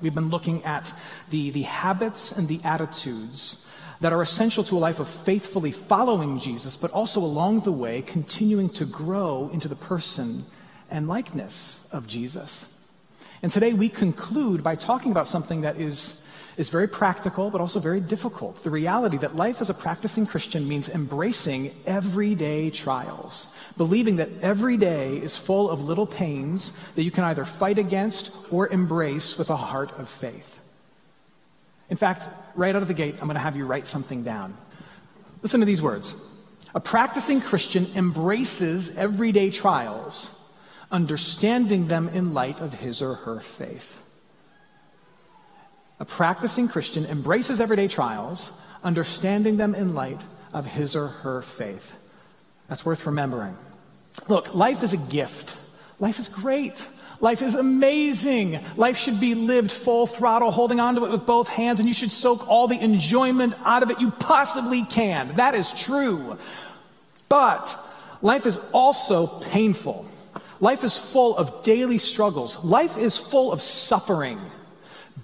We've been looking at the, the habits and the attitudes that are essential to a life of faithfully following Jesus, but also along the way continuing to grow into the person and likeness of Jesus. And today we conclude by talking about something that is is very practical, but also very difficult. The reality that life as a practicing Christian means embracing everyday trials, believing that every day is full of little pains that you can either fight against or embrace with a heart of faith. In fact, right out of the gate, I'm going to have you write something down. Listen to these words. A practicing Christian embraces everyday trials, understanding them in light of his or her faith. A practicing Christian embraces everyday trials, understanding them in light of his or her faith. That's worth remembering. Look, life is a gift. Life is great. Life is amazing. Life should be lived full throttle, holding on to it with both hands, and you should soak all the enjoyment out of it you possibly can. That is true. But life is also painful. Life is full of daily struggles. Life is full of suffering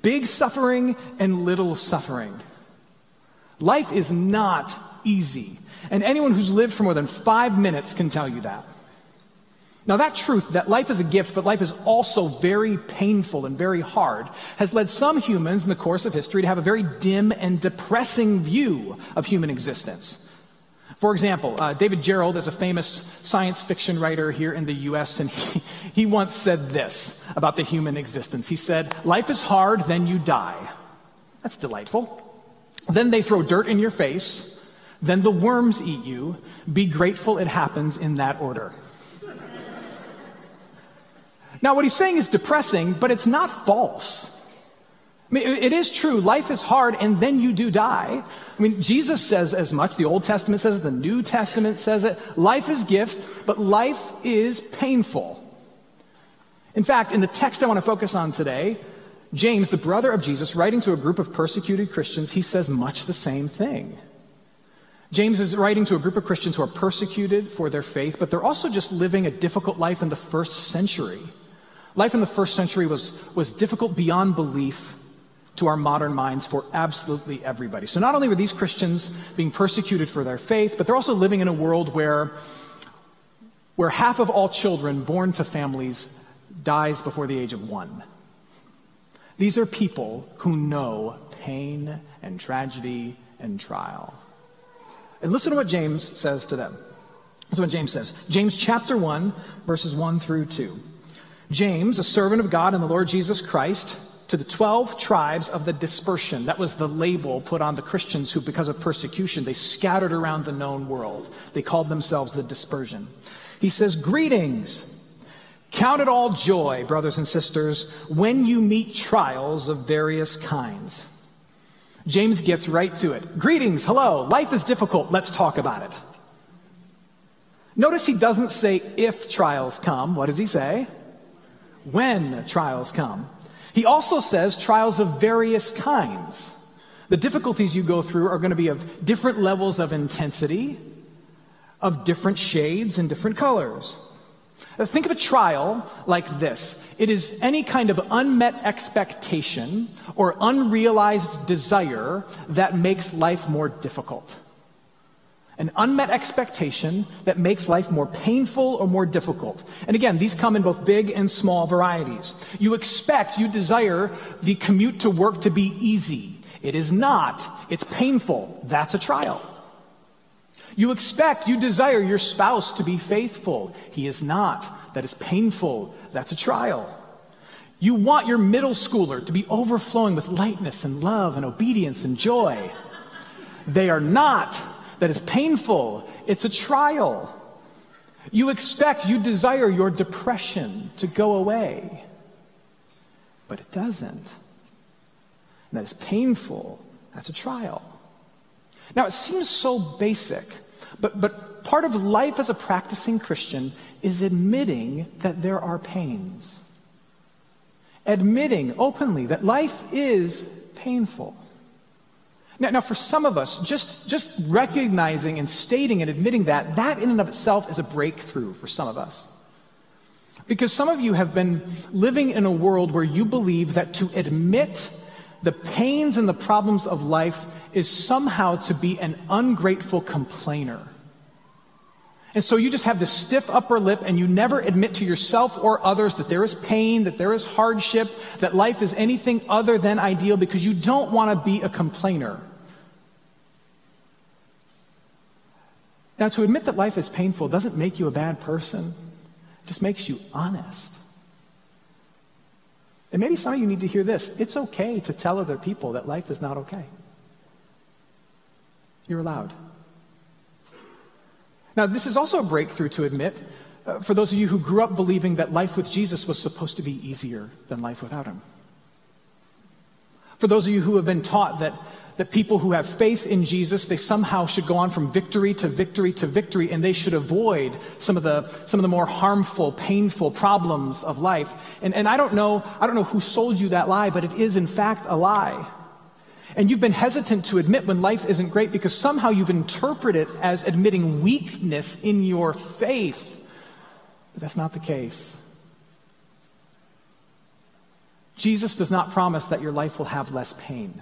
big suffering and little suffering. Life is not easy. And anyone who's lived for more than five minutes can tell you that. Now, that truth, that life is a gift, but life is also very painful and very hard, has led some humans in the course of history to have a very dim and depressing view of human existence. For example, uh, David Gerrold is a famous science fiction writer here in the US, and he, he once said this about the human existence. He said, Life is hard, then you die. That's delightful. Then they throw dirt in your face, then the worms eat you. Be grateful it happens in that order. now, what he's saying is depressing, but it's not false. I mean, it is true. Life is hard and then you do die. I mean, Jesus says as much. The Old Testament says it. The New Testament says it. Life is gift, but life is painful. In fact, in the text I want to focus on today, James, the brother of Jesus, writing to a group of persecuted Christians, he says much the same thing. James is writing to a group of Christians who are persecuted for their faith, but they're also just living a difficult life in the first century. Life in the first century was, was difficult beyond belief to our modern minds for absolutely everybody. So not only were these Christians being persecuted for their faith, but they're also living in a world where, where half of all children born to families dies before the age of one. These are people who know pain and tragedy and trial. And listen to what James says to them. This is what James says. James chapter 1, verses 1 through 2. James, a servant of God and the Lord Jesus Christ, to the 12 tribes of the dispersion. That was the label put on the Christians who, because of persecution, they scattered around the known world. They called themselves the dispersion. He says, Greetings. Count it all joy, brothers and sisters, when you meet trials of various kinds. James gets right to it. Greetings, hello, life is difficult, let's talk about it. Notice he doesn't say if trials come. What does he say? When trials come. He also says trials of various kinds. The difficulties you go through are going to be of different levels of intensity, of different shades and different colors. Think of a trial like this. It is any kind of unmet expectation or unrealized desire that makes life more difficult. An unmet expectation that makes life more painful or more difficult. And again, these come in both big and small varieties. You expect, you desire the commute to work to be easy. It is not. It's painful. That's a trial. You expect, you desire your spouse to be faithful. He is not. That is painful. That's a trial. You want your middle schooler to be overflowing with lightness and love and obedience and joy. They are not. That is painful. It's a trial. You expect, you desire your depression to go away. But it doesn't. And that is painful. That's a trial. Now, it seems so basic, but, but part of life as a practicing Christian is admitting that there are pains. Admitting openly that life is painful. Now, now, for some of us, just, just recognizing and stating and admitting that, that in and of itself is a breakthrough for some of us. Because some of you have been living in a world where you believe that to admit the pains and the problems of life is somehow to be an ungrateful complainer. And so you just have this stiff upper lip and you never admit to yourself or others that there is pain, that there is hardship, that life is anything other than ideal because you don't want to be a complainer. Now, to admit that life is painful doesn't make you a bad person. It just makes you honest. And maybe some of you need to hear this. It's okay to tell other people that life is not okay. You're allowed. Now, this is also a breakthrough to admit uh, for those of you who grew up believing that life with Jesus was supposed to be easier than life without him. For those of you who have been taught that, that people who have faith in Jesus, they somehow should go on from victory to victory to victory and they should avoid some of the, some of the more harmful, painful problems of life. And, and I don't know, I don't know who sold you that lie, but it is in fact a lie. And you've been hesitant to admit when life isn't great because somehow you've interpreted it as admitting weakness in your faith. But that's not the case. Jesus does not promise that your life will have less pain.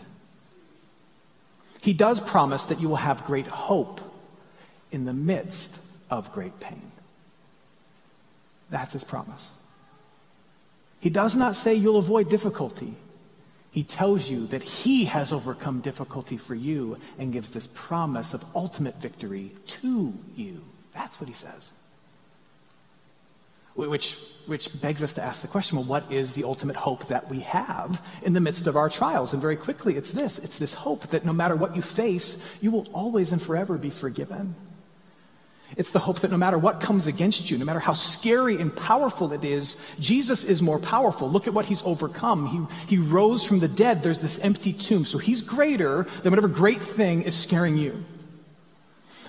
He does promise that you will have great hope in the midst of great pain. That's his promise. He does not say you'll avoid difficulty. He tells you that he has overcome difficulty for you and gives this promise of ultimate victory to you. That's what he says. Which, which begs us to ask the question well, what is the ultimate hope that we have in the midst of our trials? And very quickly, it's this it's this hope that no matter what you face, you will always and forever be forgiven. It's the hope that no matter what comes against you, no matter how scary and powerful it is, Jesus is more powerful. Look at what he's overcome. He, he rose from the dead. There's this empty tomb. So he's greater than whatever great thing is scaring you.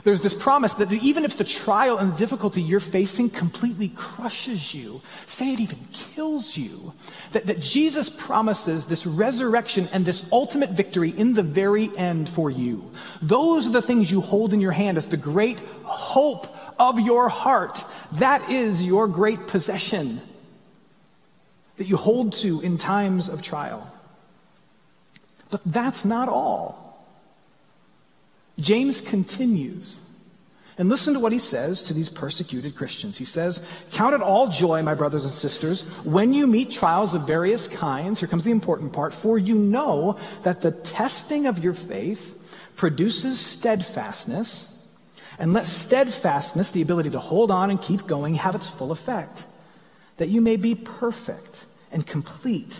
There's this promise that even if the trial and the difficulty you're facing completely crushes you, say it even kills you, that, that Jesus promises this resurrection and this ultimate victory in the very end for you. Those are the things you hold in your hand as the great hope of your heart. That is your great possession that you hold to in times of trial. But that's not all. James continues. And listen to what he says to these persecuted Christians. He says, Count it all joy, my brothers and sisters, when you meet trials of various kinds. Here comes the important part. For you know that the testing of your faith produces steadfastness. And let steadfastness, the ability to hold on and keep going, have its full effect. That you may be perfect and complete,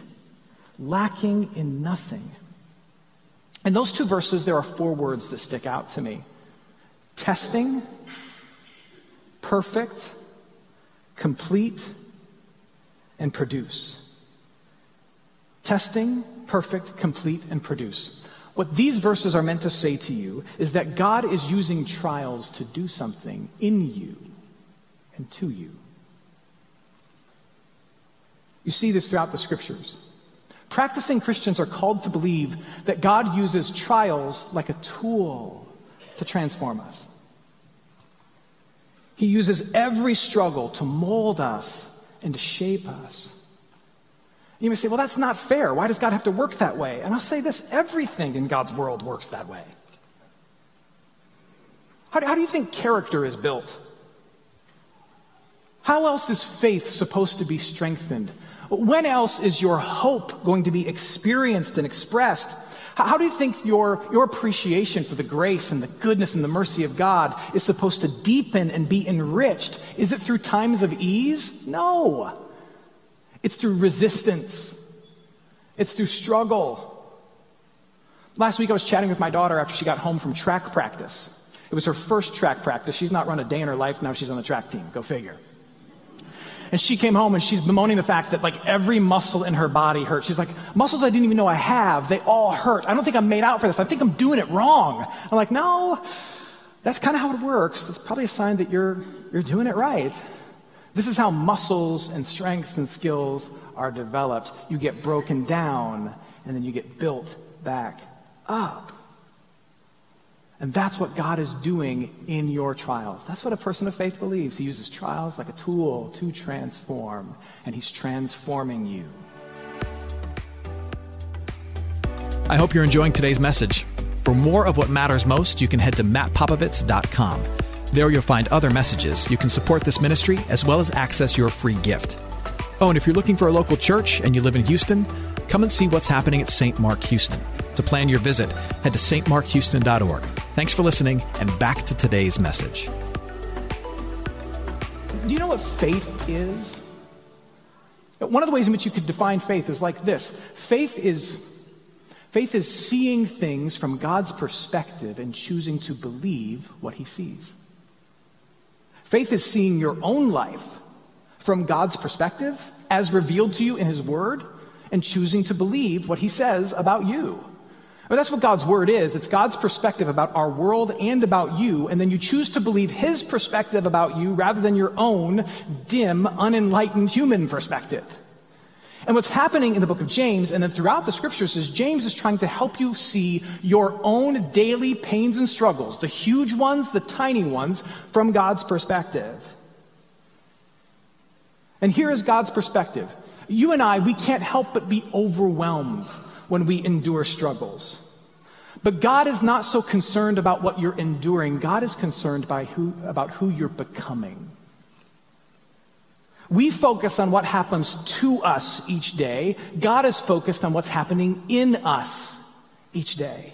lacking in nothing. In those two verses, there are four words that stick out to me testing, perfect, complete, and produce. Testing, perfect, complete, and produce. What these verses are meant to say to you is that God is using trials to do something in you and to you. You see this throughout the scriptures. Practicing Christians are called to believe that God uses trials like a tool to transform us. He uses every struggle to mold us and to shape us. You may say, well, that's not fair. Why does God have to work that way? And I'll say this everything in God's world works that way. How do, how do you think character is built? How else is faith supposed to be strengthened? When else is your hope going to be experienced and expressed? How, do you think your, your appreciation for the grace and the goodness and the mercy of God is supposed to deepen and be enriched? Is it through times of ease? No. It's through resistance. It's through struggle. Last week I was chatting with my daughter after she got home from track practice. It was her first track practice. She's not run a day in her life. Now she's on the track team. Go figure. And she came home and she's bemoaning the fact that like every muscle in her body hurt. She's like, muscles I didn't even know I have, they all hurt. I don't think I'm made out for this. I think I'm doing it wrong. I'm like, no, that's kind of how it works. That's probably a sign that you're, you're doing it right. This is how muscles and strengths and skills are developed. You get broken down and then you get built back up. And that's what God is doing in your trials. That's what a person of faith believes. He uses trials like a tool to transform, and He's transforming you. I hope you're enjoying today's message. For more of what matters most, you can head to mattpopovits.com. There you'll find other messages. You can support this ministry as well as access your free gift. Oh, and if you're looking for a local church and you live in Houston, come and see what's happening at St. Mark Houston. To plan your visit, head to stmarkhouston.org. Thanks for listening, and back to today's message. Do you know what faith is? One of the ways in which you could define faith is like this faith is faith is seeing things from God's perspective and choosing to believe what he sees. Faith is seeing your own life from God's perspective as revealed to you in His Word and choosing to believe what He says about you. Mean, that's what God's Word is. It's God's perspective about our world and about you, and then you choose to believe His perspective about you rather than your own dim, unenlightened human perspective. And what's happening in the book of James and then throughout the scriptures is James is trying to help you see your own daily pains and struggles, the huge ones, the tiny ones, from God's perspective. And here is God's perspective. You and I, we can't help but be overwhelmed when we endure struggles. But God is not so concerned about what you're enduring. God is concerned by who, about who you're becoming. We focus on what happens to us each day. God is focused on what's happening in us each day.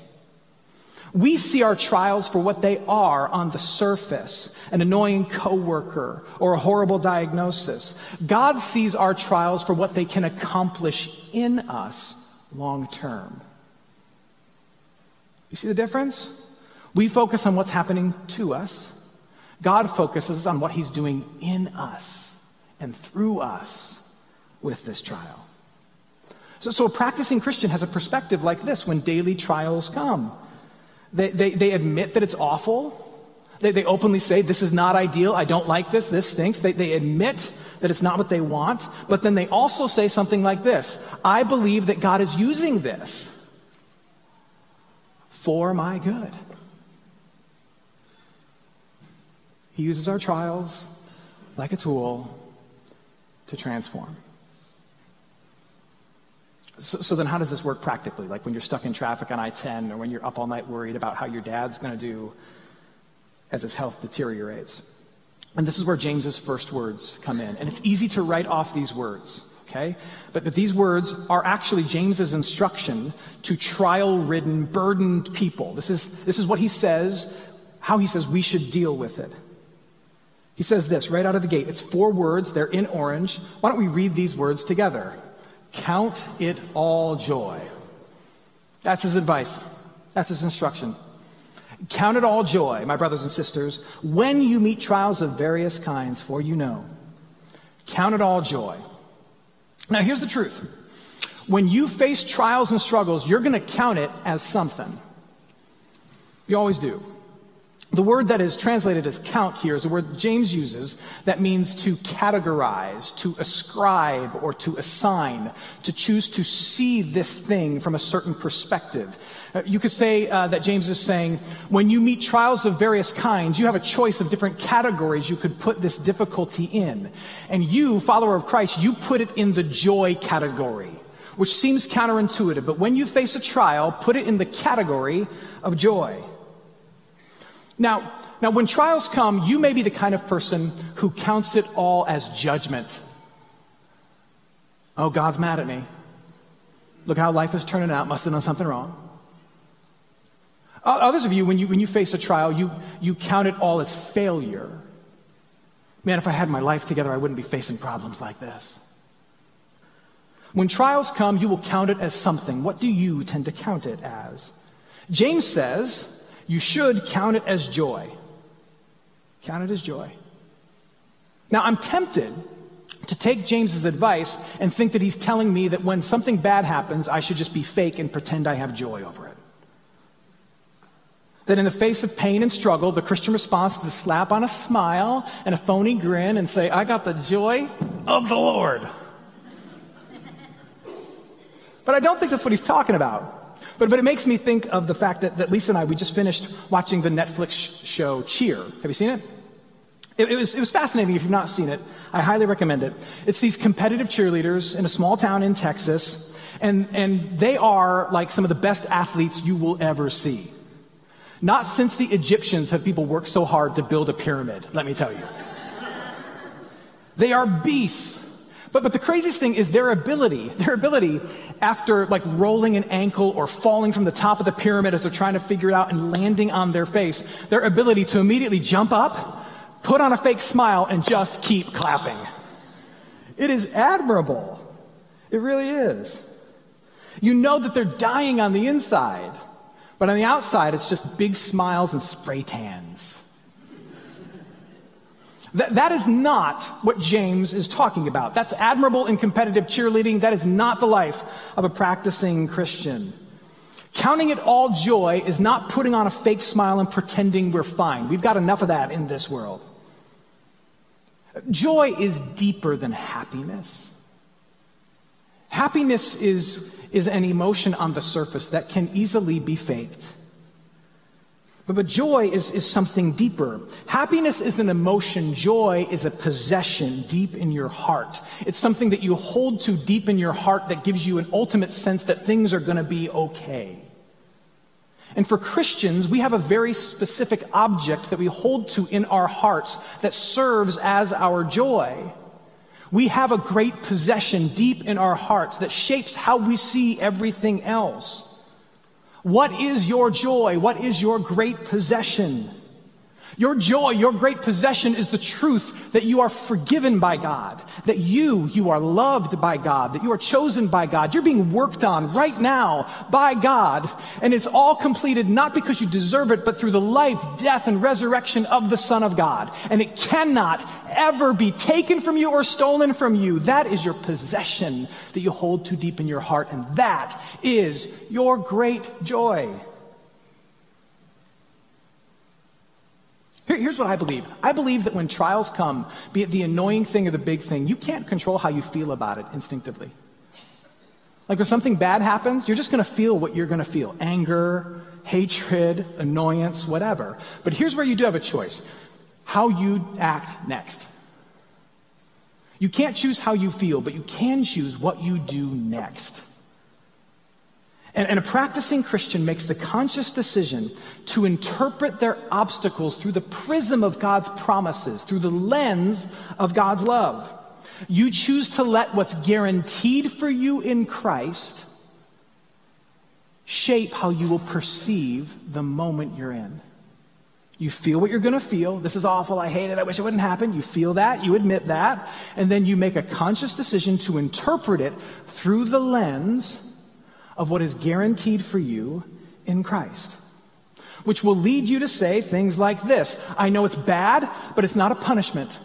We see our trials for what they are on the surface an annoying coworker or a horrible diagnosis. God sees our trials for what they can accomplish in us long term. You see the difference? We focus on what's happening to us, God focuses on what He's doing in us and through us with this trial. So, so a practicing Christian has a perspective like this when daily trials come. They, they, they admit that it's awful. They, they openly say, This is not ideal. I don't like this. This stinks. They, they admit that it's not what they want. But then they also say something like this I believe that God is using this for my good. He uses our trials like a tool to transform. So, so, then, how does this work practically? Like when you're stuck in traffic on I 10 or when you're up all night worried about how your dad's going to do as his health deteriorates. And this is where James's first words come in. And it's easy to write off these words, okay? But, but these words are actually James's instruction to trial ridden, burdened people. This is, this is what he says, how he says we should deal with it. He says this right out of the gate. It's four words, they're in orange. Why don't we read these words together? Count it all joy. That's his advice. That's his instruction. Count it all joy, my brothers and sisters, when you meet trials of various kinds, for you know. Count it all joy. Now, here's the truth. When you face trials and struggles, you're going to count it as something. You always do. The word that is translated as count here is the word James uses that means to categorize, to ascribe, or to assign, to choose to see this thing from a certain perspective. Uh, you could say uh, that James is saying, when you meet trials of various kinds, you have a choice of different categories you could put this difficulty in. And you, follower of Christ, you put it in the joy category, which seems counterintuitive, but when you face a trial, put it in the category of joy. Now, now when trials come, you may be the kind of person who counts it all as judgment. Oh, God's mad at me. Look how life is turning out. Must have done something wrong. Others of you, when you, when you face a trial, you, you count it all as failure. Man, if I had my life together, I wouldn't be facing problems like this. When trials come, you will count it as something. What do you tend to count it as? James says you should count it as joy. Count it as joy. Now, I'm tempted to take James's advice and think that he's telling me that when something bad happens, I should just be fake and pretend I have joy over it. That in the face of pain and struggle, the Christian response is to slap on a smile and a phony grin and say, I got the joy of the Lord. But I don't think that's what he's talking about. But, but it makes me think of the fact that, that Lisa and I, we just finished watching the Netflix show Cheer. Have you seen it? It, it, was, it was fascinating. If you've not seen it, I highly recommend it. It's these competitive cheerleaders in a small town in Texas, and, and they are like some of the best athletes you will ever see. Not since the Egyptians have people worked so hard to build a pyramid, let me tell you. They are beasts. But, but the craziest thing is their ability, their ability after like rolling an ankle or falling from the top of the pyramid as they're trying to figure it out and landing on their face, their ability to immediately jump up, put on a fake smile, and just keep clapping. It is admirable. It really is. You know that they're dying on the inside, but on the outside, it's just big smiles and spray tans. That, that is not what James is talking about. That's admirable in competitive cheerleading. That is not the life of a practicing Christian. Counting it all joy is not putting on a fake smile and pretending we're fine. We've got enough of that in this world. Joy is deeper than happiness. Happiness is, is an emotion on the surface that can easily be faked. But, but joy is, is something deeper. Happiness is an emotion. Joy is a possession deep in your heart. It's something that you hold to deep in your heart that gives you an ultimate sense that things are going to be okay. And for Christians, we have a very specific object that we hold to in our hearts that serves as our joy. We have a great possession deep in our hearts that shapes how we see everything else. What is your joy? What is your great possession? Your joy, your great possession is the truth that you are forgiven by God, that you, you are loved by God, that you are chosen by God. You're being worked on right now by God. And it's all completed not because you deserve it, but through the life, death, and resurrection of the Son of God. And it cannot ever be taken from you or stolen from you. That is your possession that you hold too deep in your heart. And that is your great joy. Here's what I believe. I believe that when trials come, be it the annoying thing or the big thing, you can't control how you feel about it instinctively. Like when something bad happens, you're just going to feel what you're going to feel anger, hatred, annoyance, whatever. But here's where you do have a choice how you act next. You can't choose how you feel, but you can choose what you do next. And, and, a practicing Christian makes the conscious decision to interpret their obstacles through the prism of God's promises, through the lens of God's love. You choose to let what's guaranteed for you in Christ shape how you will perceive the moment you're in. You feel what you're going to feel. This is awful. I hate it. I wish it wouldn't happen. You feel that. You admit that. And then you make a conscious decision to interpret it through the lens of what is guaranteed for you in Christ. Which will lead you to say things like this I know it's bad, but it's not a punishment.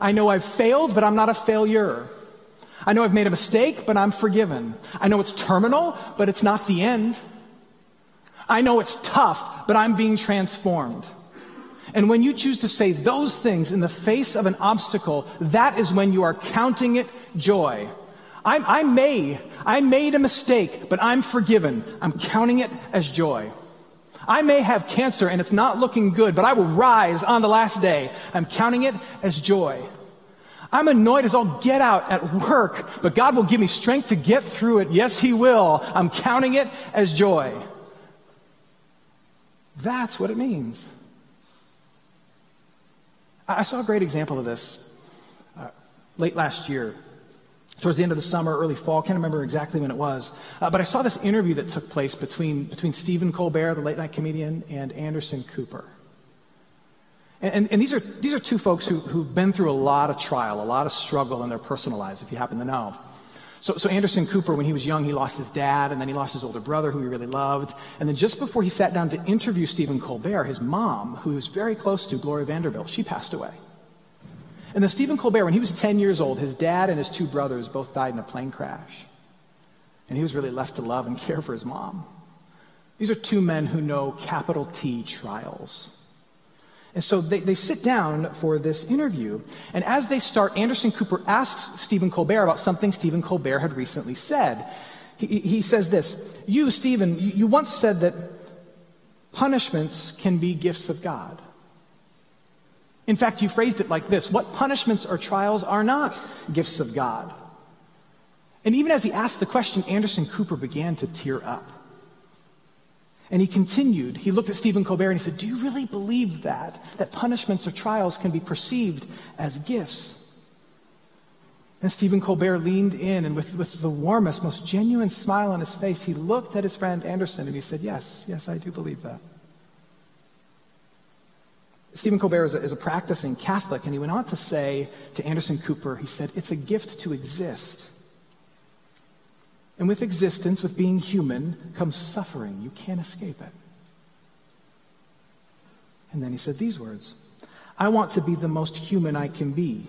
I know I've failed, but I'm not a failure. I know I've made a mistake, but I'm forgiven. I know it's terminal, but it's not the end. I know it's tough, but I'm being transformed. And when you choose to say those things in the face of an obstacle, that is when you are counting it joy. I, I, may, I made a mistake, but I'm forgiven. I'm counting it as joy. I may have cancer and it's not looking good, but I will rise on the last day. I'm counting it as joy. I'm annoyed as all get out at work, but God will give me strength to get through it. Yes, He will. I'm counting it as joy. That's what it means. I saw a great example of this uh, late last year towards the end of the summer, early fall. Can't remember exactly when it was. Uh, but I saw this interview that took place between, between Stephen Colbert, the late night comedian, and Anderson Cooper. And, and, and, these, are, these are two folks who, who've been through a lot of trial, a lot of struggle in their personal lives, if you happen to know. So, so Anderson Cooper, when he was young, he lost his dad, and then he lost his older brother, who he really loved. And then just before he sat down to interview Stephen Colbert, his mom, who he was very close to, Gloria Vanderbilt, she passed away. And then Stephen Colbert, when he was 10 years old, his dad and his two brothers both died in a plane crash. And he was really left to love and care for his mom. These are two men who know capital T trials. And so they, they sit down for this interview. And as they start, Anderson Cooper asks Stephen Colbert about something Stephen Colbert had recently said. He, he says this You, Stephen, you, you once said that punishments can be gifts of God. In fact, you phrased it like this What punishments or trials are not gifts of God? And even as he asked the question, Anderson Cooper began to tear up. And he continued. He looked at Stephen Colbert and he said, Do you really believe that? That punishments or trials can be perceived as gifts? And Stephen Colbert leaned in and with, with the warmest, most genuine smile on his face, he looked at his friend Anderson and he said, Yes, yes, I do believe that. Stephen Colbert is a, is a, practicing Catholic, and he went on to say to Anderson Cooper, he said, It's a gift to exist. And with existence, with being human, comes suffering. You can't escape it. And then he said these words I want to be the most human I can be.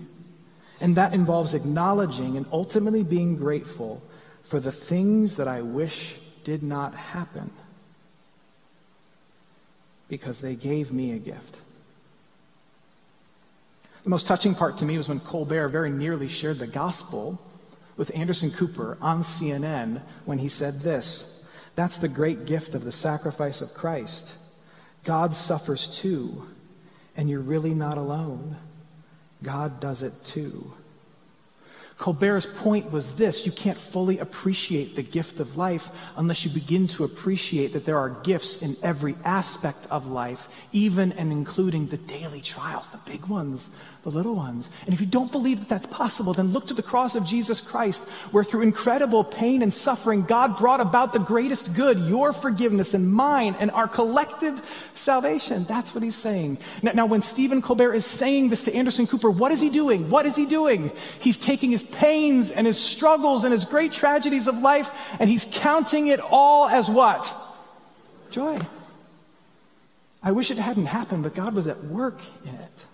And that involves acknowledging and ultimately being grateful for the things that I wish did not happen because they gave me a gift. The most touching part to me was when Colbert very nearly shared the gospel with Anderson Cooper on CNN when he said this That's the great gift of the sacrifice of Christ. God suffers too, and you're really not alone. God does it too. Colbert's point was this you can't fully appreciate the gift of life unless you begin to appreciate that there are gifts in every aspect of life, even and including the daily trials, the big ones, the little ones. And if you don't believe that that's possible, then look to the cross of Jesus Christ, where through incredible pain and suffering, God brought about the greatest good, your forgiveness and mine and our collective salvation. That's what he's saying. Now, now when Stephen Colbert is saying this to Anderson Cooper, what is he doing? What is he doing? He's taking his pains and his struggles and his great tragedies of life, and he's counting it all as what? Joy. I wish it hadn't happened, but God was at work in it.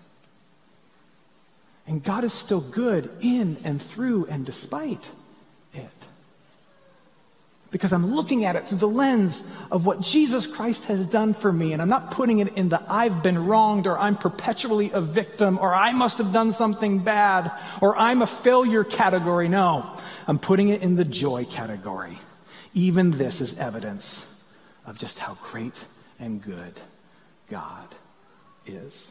And God is still good in and through and despite it. Because I'm looking at it through the lens of what Jesus Christ has done for me. And I'm not putting it in the I've been wronged or I'm perpetually a victim or I must have done something bad or I'm a failure category. No, I'm putting it in the joy category. Even this is evidence of just how great and good God is.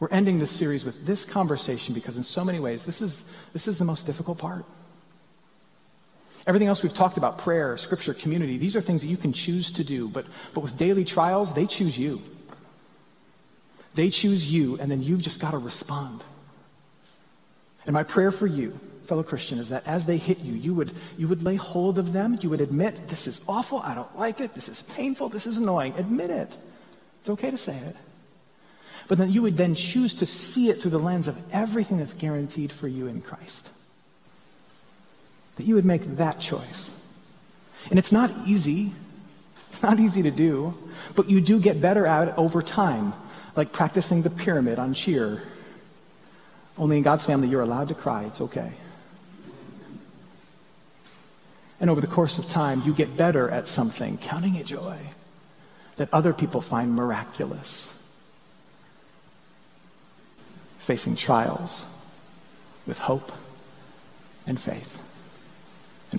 We're ending this series with this conversation because, in so many ways, this is, this is the most difficult part. Everything else we've talked about prayer, scripture, community these are things that you can choose to do. But, but with daily trials, they choose you. They choose you, and then you've just got to respond. And my prayer for you, fellow Christian, is that as they hit you, you would, you would lay hold of them. You would admit, this is awful. I don't like it. This is painful. This is annoying. Admit it. It's okay to say it. But then you would then choose to see it through the lens of everything that's guaranteed for you in Christ. That you would make that choice. And it's not easy. It's not easy to do, but you do get better at it over time, like practicing the pyramid on cheer. Only in God's family, you're allowed to cry. It's okay. And over the course of time, you get better at something, counting it joy, that other people find miraculous. Facing trials with hope and faith